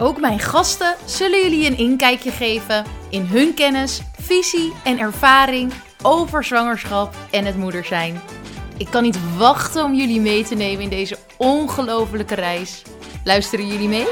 Ook mijn gasten zullen jullie een inkijkje geven in hun kennis, visie en ervaring over zwangerschap en het moeder zijn. Ik kan niet wachten om jullie mee te nemen in deze ongelofelijke reis. Luisteren jullie mee?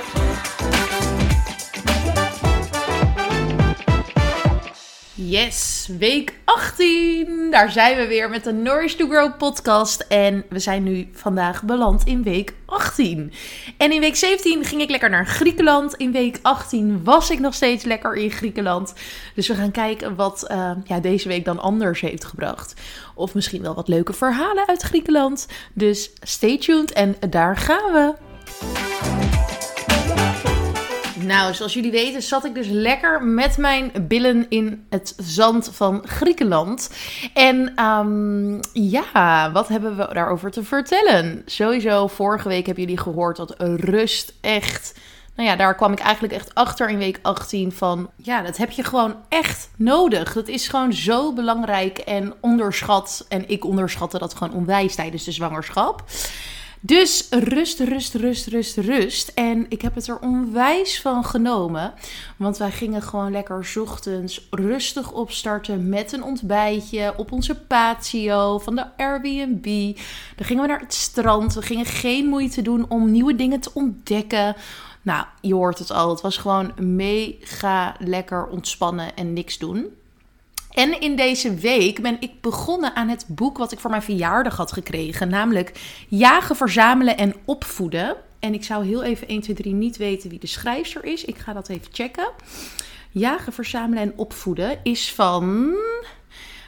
Yes, week 18. Daar zijn we weer met de Nourish to Grow podcast. En we zijn nu vandaag beland in week 18. En in week 17 ging ik lekker naar Griekenland. In week 18 was ik nog steeds lekker in Griekenland. Dus we gaan kijken wat uh, ja, deze week dan anders heeft gebracht. Of misschien wel wat leuke verhalen uit Griekenland. Dus stay tuned en daar gaan we. Nou, zoals jullie weten zat ik dus lekker met mijn billen in het zand van Griekenland. En um, ja, wat hebben we daarover te vertellen? Sowieso, vorige week hebben jullie gehoord dat rust echt... Nou ja, daar kwam ik eigenlijk echt achter in week 18 van... Ja, dat heb je gewoon echt nodig. Dat is gewoon zo belangrijk en onderschat. En ik onderschatte dat gewoon onwijs tijdens de zwangerschap. Dus rust, rust, rust, rust, rust. En ik heb het er onwijs van genomen. Want wij gingen gewoon lekker ochtends rustig opstarten met een ontbijtje op onze patio van de Airbnb. Dan gingen we naar het strand. We gingen geen moeite doen om nieuwe dingen te ontdekken. Nou, je hoort het al. Het was gewoon mega lekker ontspannen en niks doen. En in deze week ben ik begonnen aan het boek wat ik voor mijn verjaardag had gekregen. Namelijk Jagen, Verzamelen en Opvoeden. En ik zou heel even 1, 2, 3 niet weten wie de schrijfster is. Ik ga dat even checken. Jagen, Verzamelen en Opvoeden is van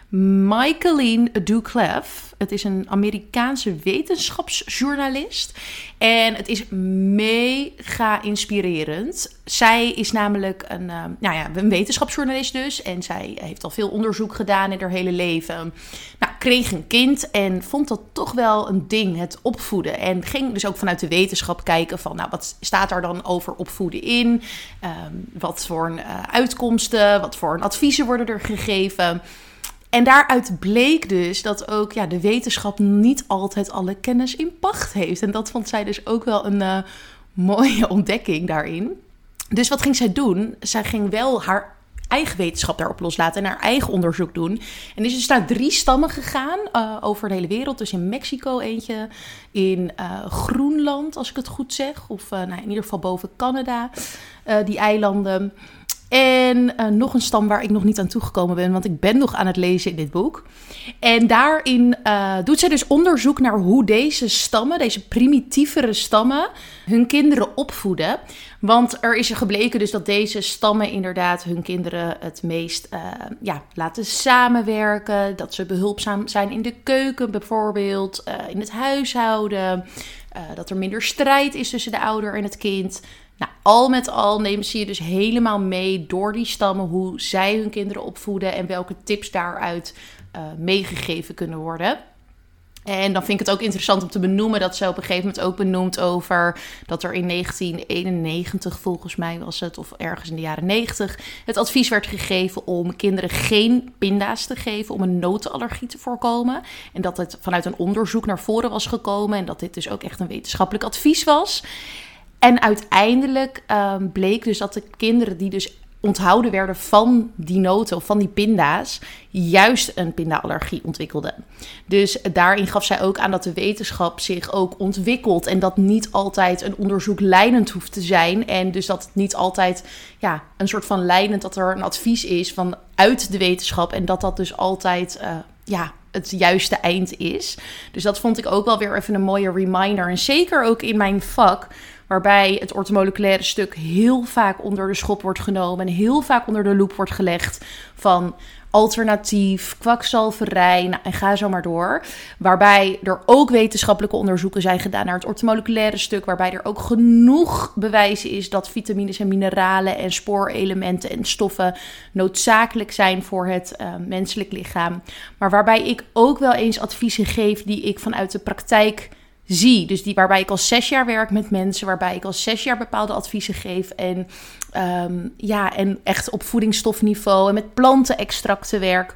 Michaeline Duclef. Het is een Amerikaanse wetenschapsjournalist. En het is mega inspirerend. Zij is namelijk een, uh, nou ja, een wetenschapsjournalist dus. En zij heeft al veel onderzoek gedaan in haar hele leven. Nou, kreeg een kind en vond dat toch wel een ding, het opvoeden. En ging dus ook vanuit de wetenschap kijken van, nou, wat staat daar dan over opvoeden in? Um, wat voor een, uh, uitkomsten, wat voor een adviezen worden er gegeven? En daaruit bleek dus dat ook ja, de wetenschap niet altijd alle kennis in pacht heeft. En dat vond zij dus ook wel een uh, mooie ontdekking daarin. Dus wat ging zij doen? Zij ging wel haar eigen wetenschap daarop loslaten en haar eigen onderzoek doen. En is dus naar drie stammen gegaan uh, over de hele wereld. Dus in Mexico eentje, in uh, Groenland, als ik het goed zeg. Of nou, in ieder geval boven Canada, die eilanden. En uh, nog een stam waar ik nog niet aan toegekomen ben, want ik ben nog aan het lezen in dit boek. En daarin uh, doet zij dus onderzoek naar hoe deze stammen, deze primitievere stammen, hun kinderen opvoeden. Want er is gebleken dus dat deze stammen inderdaad hun kinderen het meest ja, laten samenwerken. Dat ze behulpzaam zijn in de keuken bijvoorbeeld, in het huishouden. dat er minder strijd is tussen de ouder en het kind. Nou, al met al nemen ze je dus helemaal mee door die stammen hoe zij hun kinderen opvoeden en welke tips daaruit uh, meegegeven kunnen worden. En dan vind ik het ook interessant om te benoemen dat ze op een gegeven moment ook benoemt over dat er in 1991, volgens mij was het, of ergens in de jaren 90, het advies werd gegeven om kinderen geen pinda's te geven om een notenallergie te voorkomen. En dat het vanuit een onderzoek naar voren was gekomen en dat dit dus ook echt een wetenschappelijk advies was. En uiteindelijk um, bleek dus dat de kinderen die dus onthouden werden van die noten of van die pinda's, juist een pindaallergie ontwikkelden. Dus daarin gaf zij ook aan dat de wetenschap zich ook ontwikkelt en dat niet altijd een onderzoek leidend hoeft te zijn. En dus dat het niet altijd ja, een soort van leidend, dat er een advies is van uit de wetenschap en dat dat dus altijd uh, ja, het juiste eind is. Dus dat vond ik ook wel weer even een mooie reminder. En zeker ook in mijn vak waarbij het ortomoleculaire stuk heel vaak onder de schop wordt genomen en heel vaak onder de loep wordt gelegd van alternatief, kwakzalverij nou, en ga zo maar door. Waarbij er ook wetenschappelijke onderzoeken zijn gedaan naar het ortomoleculaire stuk. Waarbij er ook genoeg bewijzen is dat vitamines en mineralen en spoorelementen en stoffen noodzakelijk zijn voor het uh, menselijk lichaam. Maar waarbij ik ook wel eens adviezen geef die ik vanuit de praktijk zie. Dus die, waarbij ik al zes jaar werk met mensen, waarbij ik al zes jaar bepaalde adviezen geef. En, um, ja, en echt op voedingsstofniveau en met plantenextracten werk.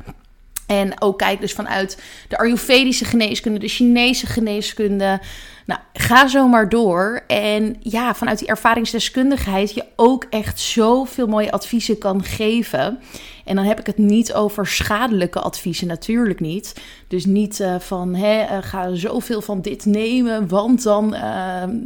En ook kijk dus vanuit de Ayurvedische geneeskunde, de Chinese geneeskunde. Nou, ga zo maar door. En ja, vanuit die ervaringsdeskundigheid je ook echt zoveel mooie adviezen kan geven. En dan heb ik het niet over schadelijke adviezen, natuurlijk niet. Dus niet uh, van hè, uh, ga zoveel van dit nemen, want dan, uh,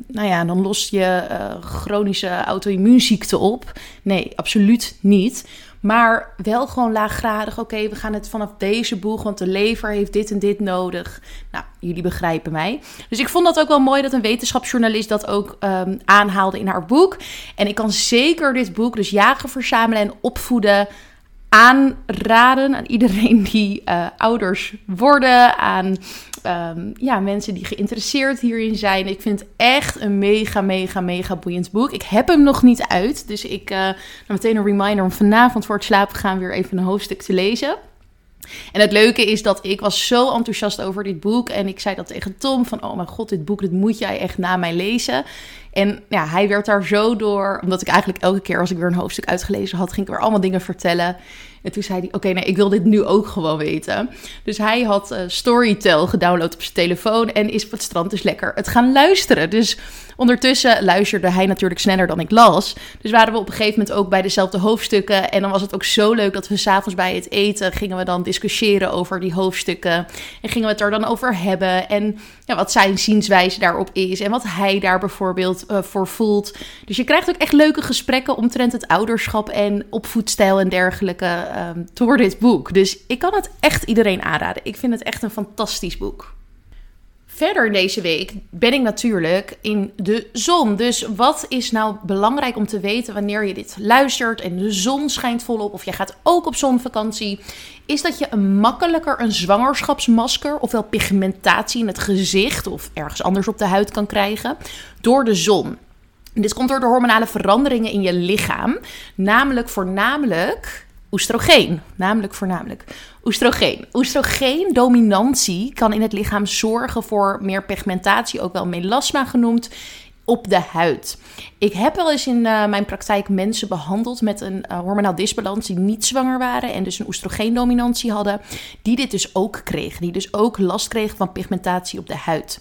nou ja, dan lost je chronische auto-immuunziekte op. Nee, absoluut niet. Maar wel gewoon laaggradig. Oké, we gaan het vanaf deze boeg, want de lever heeft dit en dit nodig. Nou, jullie begrijpen mij. Dus ik vond dat ook wel mooi dat een wetenschapsjournalist dat ook um, aanhaalde in haar boek. En ik kan zeker dit boek, dus jagen, verzamelen en opvoeden, aanraden aan iedereen die uh, ouders worden, aan um, ja, mensen die geïnteresseerd hierin zijn. Ik vind het echt een mega, mega, mega boeiend boek. Ik heb hem nog niet uit, dus ik uh, meteen een reminder om vanavond voor het slapen gaan weer even een hoofdstuk te lezen. En het leuke is dat ik was zo enthousiast over dit boek. En ik zei dat tegen Tom van, oh mijn god, dit boek, dit moet jij echt na mij lezen. En ja, hij werd daar zo door, omdat ik eigenlijk elke keer als ik weer een hoofdstuk uitgelezen had, ging ik weer allemaal dingen vertellen. En toen zei hij, oké, nee, ik wil dit nu ook gewoon weten. Dus hij had uh, Storytel gedownload op zijn telefoon en is op het strand dus lekker het gaan luisteren. Dus ondertussen luisterde hij natuurlijk sneller dan ik las. Dus waren we op een gegeven moment ook bij dezelfde hoofdstukken. En dan was het ook zo leuk dat we s'avonds bij het eten gingen we dan discussiëren over die hoofdstukken. En gingen we het er dan over hebben. En ja, wat zijn zienswijze daarop is. En wat hij daar bijvoorbeeld uh, voor voelt. Dus je krijgt ook echt leuke gesprekken omtrent het ouderschap en opvoedstijl en dergelijke door dit boek. Dus ik kan het echt iedereen aanraden. Ik vind het echt een fantastisch boek. Verder deze week ben ik natuurlijk in de zon. Dus wat is nou belangrijk om te weten wanneer je dit luistert en de zon schijnt volop of je gaat ook op zonvakantie? Is dat je een makkelijker een zwangerschapsmasker ofwel pigmentatie in het gezicht of ergens anders op de huid kan krijgen door de zon. Dit komt door de hormonale veranderingen in je lichaam, namelijk voornamelijk oestrogeen. Namelijk voornamelijk oestrogeen. Oestrogeen-dominantie kan in het lichaam zorgen voor meer pigmentatie, ook wel melasma genoemd, op de huid. Ik heb wel eens in uh, mijn praktijk mensen behandeld met een uh, hormonaal disbalans die niet zwanger waren en dus een oestrogeendominantie hadden, die dit dus ook kregen, die dus ook last kregen van pigmentatie op de huid.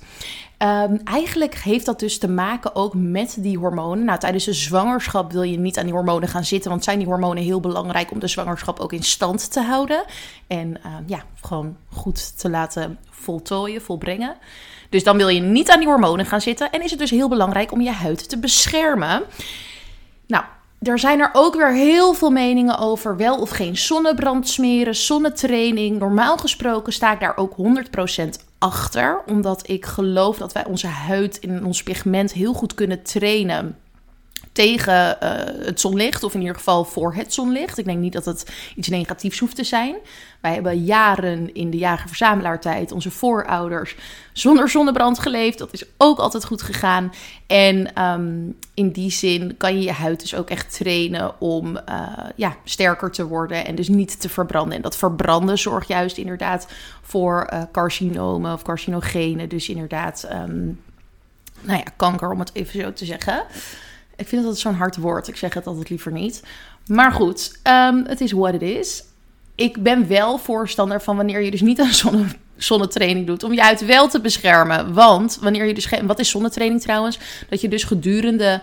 Um, eigenlijk heeft dat dus te maken ook met die hormonen. Nou, tijdens de zwangerschap wil je niet aan die hormonen gaan zitten, want zijn die hormonen heel belangrijk om de zwangerschap ook in stand te houden. En uh, ja, gewoon goed te laten voltooien, volbrengen. Dus dan wil je niet aan die hormonen gaan zitten. En is het dus heel belangrijk om je huid te beschermen. Nou, er zijn er ook weer heel veel meningen over wel of geen zonnebrand smeren, zonnetraining. Normaal gesproken sta ik daar ook 100% achter, omdat ik geloof dat wij onze huid in ons pigment heel goed kunnen trainen tegen uh, het zonlicht, of in ieder geval voor het zonlicht. Ik denk niet dat het iets negatiefs hoeft te zijn. Wij hebben jaren in de jager-verzamelaartijd, onze voorouders, zonder zonnebrand geleefd. Dat is ook altijd goed gegaan. En um, in die zin kan je je huid dus ook echt trainen om uh, ja, sterker te worden en dus niet te verbranden. En dat verbranden zorgt juist inderdaad voor uh, carcinomen of carcinogenen. Dus inderdaad, um, nou ja, kanker om het even zo te zeggen. Ik vind dat zo'n hard woord. Ik zeg het altijd liever niet. Maar goed, um, het is what it is. Ik ben wel voorstander van wanneer je dus niet aan zonne, zonnetraining doet, om je huid wel te beschermen. Want wanneer je dus. Wat is zonnetraining trouwens? Dat je dus gedurende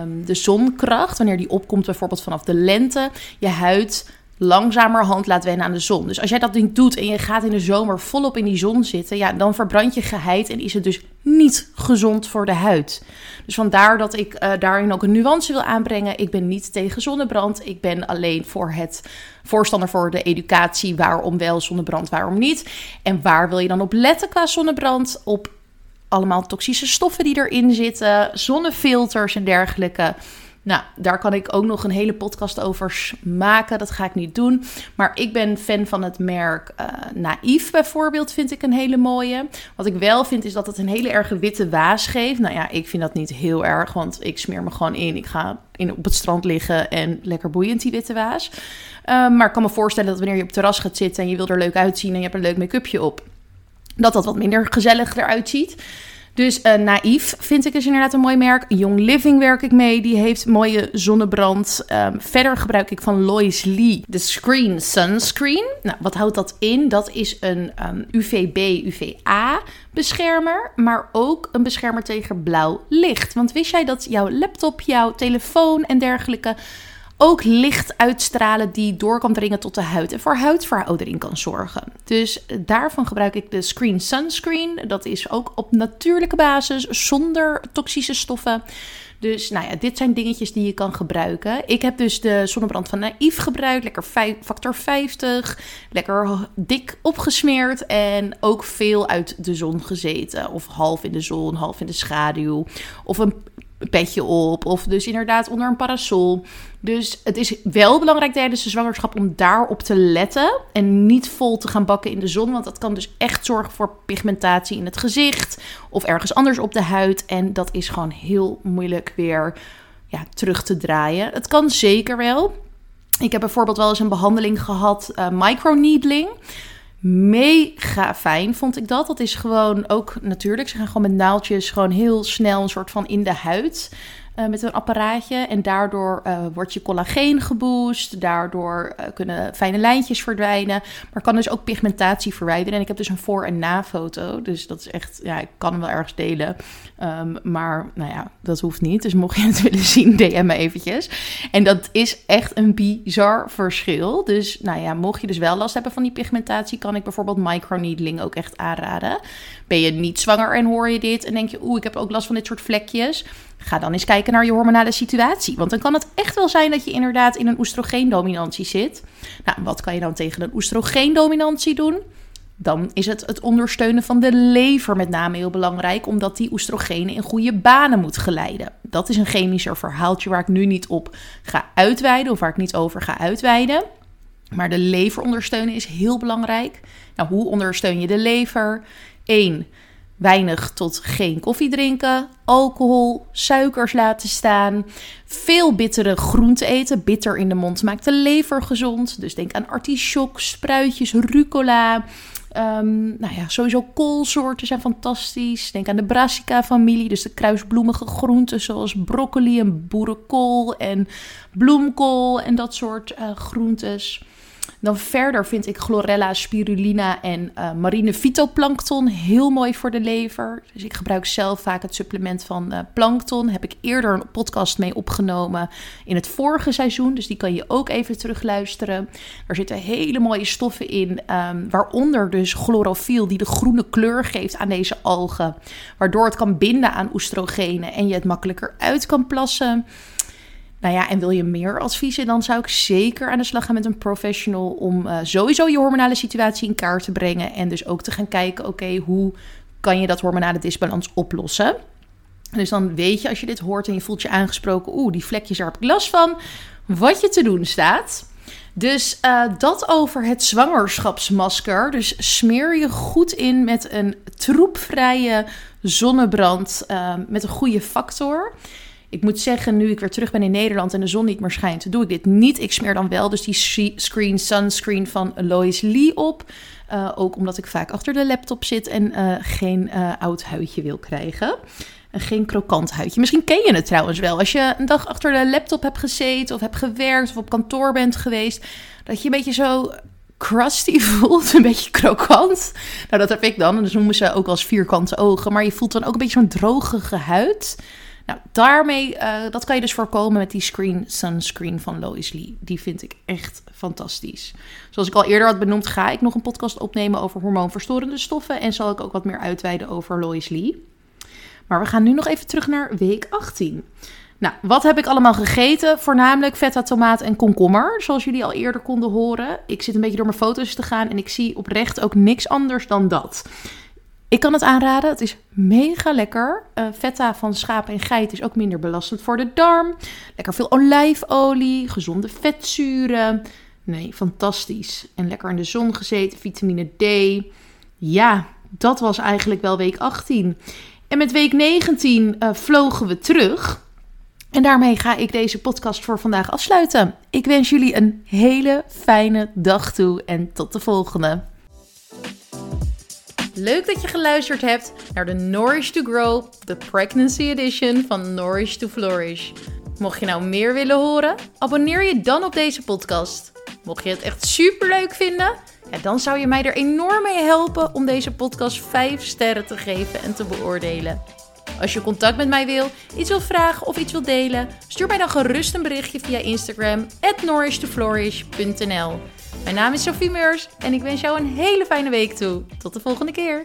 um, de zonkracht, wanneer die opkomt, bijvoorbeeld vanaf de lente, je huid langzamerhand laat wennen aan de zon. Dus als jij dat niet doet en je gaat in de zomer volop in die zon zitten, ja, dan verbrand je geheid en is het dus niet gezond voor de huid. Dus vandaar dat ik uh, daarin ook een nuance wil aanbrengen. Ik ben niet tegen zonnebrand. Ik ben alleen voor het voorstander voor de educatie. Waarom wel zonnebrand, waarom niet? En waar wil je dan op letten qua zonnebrand? Op allemaal toxische stoffen die erin zitten, zonnefilters en dergelijke. Nou, daar kan ik ook nog een hele podcast over maken. Dat ga ik niet doen. Maar ik ben fan van het merk uh, Naïef bijvoorbeeld, vind ik een hele mooie. Wat ik wel vind is dat het een hele erge witte waas geeft. Nou ja, ik vind dat niet heel erg, want ik smeer me gewoon in. Ik ga in, op het strand liggen en lekker boeiend die witte waas. Um, maar ik kan me voorstellen dat wanneer je op het terras gaat zitten en je wil er leuk uitzien en je hebt een leuk make-upje op, dat dat wat minder gezellig eruit ziet. Dus uh, Naïef vind ik is inderdaad een mooi merk. Young Living werk ik mee. Die heeft mooie zonnebrand. Um, verder gebruik ik van Lois Lee de Screen Sunscreen. Nou, wat houdt dat in? Dat is een um, ehm, UVB, UVA beschermer. Maar ook een beschermer tegen blauw licht. Want wist jij dat jouw laptop, jouw telefoon en dergelijke ook licht uitstralen die door kan dringen tot de huid en voor huidveroudering kan zorgen. Dus daarvan gebruik ik de Screen Sunscreen. Dat is ook op natuurlijke basis, zonder toxische stoffen. Dus nou ja, dit zijn dingetjes die je kan gebruiken. Ik heb dus de zonnebrand van Naïef gebruikt. Lekker factor 50. Lekker dik opgesmeerd. En ook veel uit de zon gezeten. Of half in de zon, half in de schaduw. Of een petje op. Of dus inderdaad onder een parasol. Dus het is wel belangrijk tijdens de zwangerschap om daarop te letten. En niet vol te gaan bakken in de zon. Want dat kan dus echt zorgen voor pigmentatie in het gezicht. Of ergens anders op de huid. En dat is gewoon heel moeilijk weer ja, terug te draaien. Het kan zeker wel. Ik heb bijvoorbeeld wel eens een behandeling gehad, uh, microneedling. Mega fijn vond ik dat. Dat is gewoon ook natuurlijk. Ze gaan gewoon met naaldjes gewoon heel snel een soort van in de huid. Uh, met een apparaatje. En daardoor uh, wordt je collageen geboost. Daardoor uh, kunnen fijne lijntjes verdwijnen. Maar kan dus ook pigmentatie verwijderen. En ik heb dus een voor- en na-foto. Dus dat is echt, ja, ik kan hem wel ergens delen. Um, maar nou ja, dat hoeft niet. Dus mocht je het willen zien, DM me eventjes. En dat is echt een bizar verschil. Dus nou ja, mocht je dus wel last hebben van die pigmentatie, kan ik bijvoorbeeld microneedling ook echt aanraden. Ben je niet zwanger en hoor je dit en denk je, oeh, ik heb ook last van dit soort vlekjes Ga dan eens kijken naar je hormonale situatie. Want dan kan het echt wel zijn dat je inderdaad in een oestrogeendominantie zit. Nou, wat kan je dan tegen een oestrogeendominantie doen? Dan is het het ondersteunen van de lever met name heel belangrijk, omdat die oestrogenen in goede banen moet geleiden. Dat is een chemischer verhaaltje waar ik nu niet op ga uitweiden of waar ik niet over ga uitweiden. Maar de lever ondersteunen is heel belangrijk. Nou, hoe ondersteun je de lever? 1 weinig tot geen koffie drinken, alcohol, suikers laten staan, veel bittere groenten eten. Bitter in de mond maakt de lever gezond. Dus denk aan artichok, spruitjes, rucola. Um, nou ja, sowieso koolsoorten zijn fantastisch. Denk aan de brassica-familie, dus de kruisbloemige groenten zoals broccoli en boerenkool en bloemkool en dat soort uh, groentes. Dan verder vind ik chlorella, spirulina en uh, marine fytoplankton heel mooi voor de lever. Dus ik gebruik zelf vaak het supplement van uh, plankton. Heb ik eerder een podcast mee opgenomen in het vorige seizoen. Dus die kan je ook even terugluisteren. Er zitten hele mooie stoffen in, um, waaronder dus chlorofiel die de groene kleur geeft aan deze algen. Waardoor het kan binden aan oestrogenen en je het makkelijker uit kan plassen. Nou ja, en wil je meer adviezen, dan zou ik zeker aan de slag gaan met een professional om uh, sowieso je hormonale situatie in kaart te brengen. En dus ook te gaan kijken, oké, hoe kan je dat hormonale disbalans oplossen? Dus dan weet je als je dit hoort en je voelt je aangesproken, oeh, die vlekjes, daar heb ik last van, wat je te doen staat. Dus uh, dat over het zwangerschapsmasker. Dus smeer je goed in met een troepvrije zonnebrand uh, met een goede factor. Ik moet zeggen, nu ik weer terug ben in Nederland en de zon niet meer schijnt, doe ik dit niet. Ik smeer dan wel dus die screen sunscreen van Lois Lee op. Uh, ook omdat ik vaak achter de laptop zit en uh, geen uh, oud huidje wil krijgen. En geen krokant huidje. Misschien ken je het trouwens wel. Als je een dag achter de laptop hebt gezeten of hebt gewerkt of op kantoor bent geweest. Dat je een beetje zo crusty voelt, een beetje krokant. Nou, dat heb ik dan. Dat noemen ze ook als vierkante ogen. Maar je voelt dan ook een beetje zo'n drogige huid. Nou, daarmee, uh, dat kan je dus voorkomen met die screen sunscreen van Lois Lee. Die vind ik echt fantastisch. Zoals ik al eerder had benoemd, ga ik nog een podcast opnemen over hormoonverstorende stoffen. En zal ik ook wat meer uitweiden over Lois Lee. Maar we gaan nu nog even terug naar week 18. Nou, wat heb ik allemaal gegeten? Voornamelijk feta, tomaat en komkommer, zoals jullie al eerder konden horen. Ik zit een beetje door mijn foto's te gaan en ik zie oprecht ook niks anders dan dat Ik kan het aanraden. Het is mega lekker. Uh, feta van schaap en geit is ook minder belastend voor de darm. Lekker veel olijfolie, gezonde vetzuren. Nee, fantastisch. En lekker in de zon gezeten, vitamine D. Ja, dat was eigenlijk wel week 18. En met week 19 uh, vlogen we terug. En daarmee ga ik deze podcast voor vandaag afsluiten. Ik wens jullie een hele fijne dag toe en tot de volgende. Leuk dat je geluisterd hebt naar de Nourish to Grow, de Pregnancy Edition van Nourish to Flourish. Mocht je nou meer willen horen, abonneer je dan op deze podcast. Mocht je het echt super leuk vinden, dan zou je mij er enorm mee helpen om deze podcast 5 sterren te geven en te beoordelen. Als je contact met mij wil, iets wil vragen of iets wil delen, stuur mij dan gerust een berichtje via Instagram at Mijn naam is Sophie Meurs en ik wens jou een hele fijne week toe. Tot de volgende keer.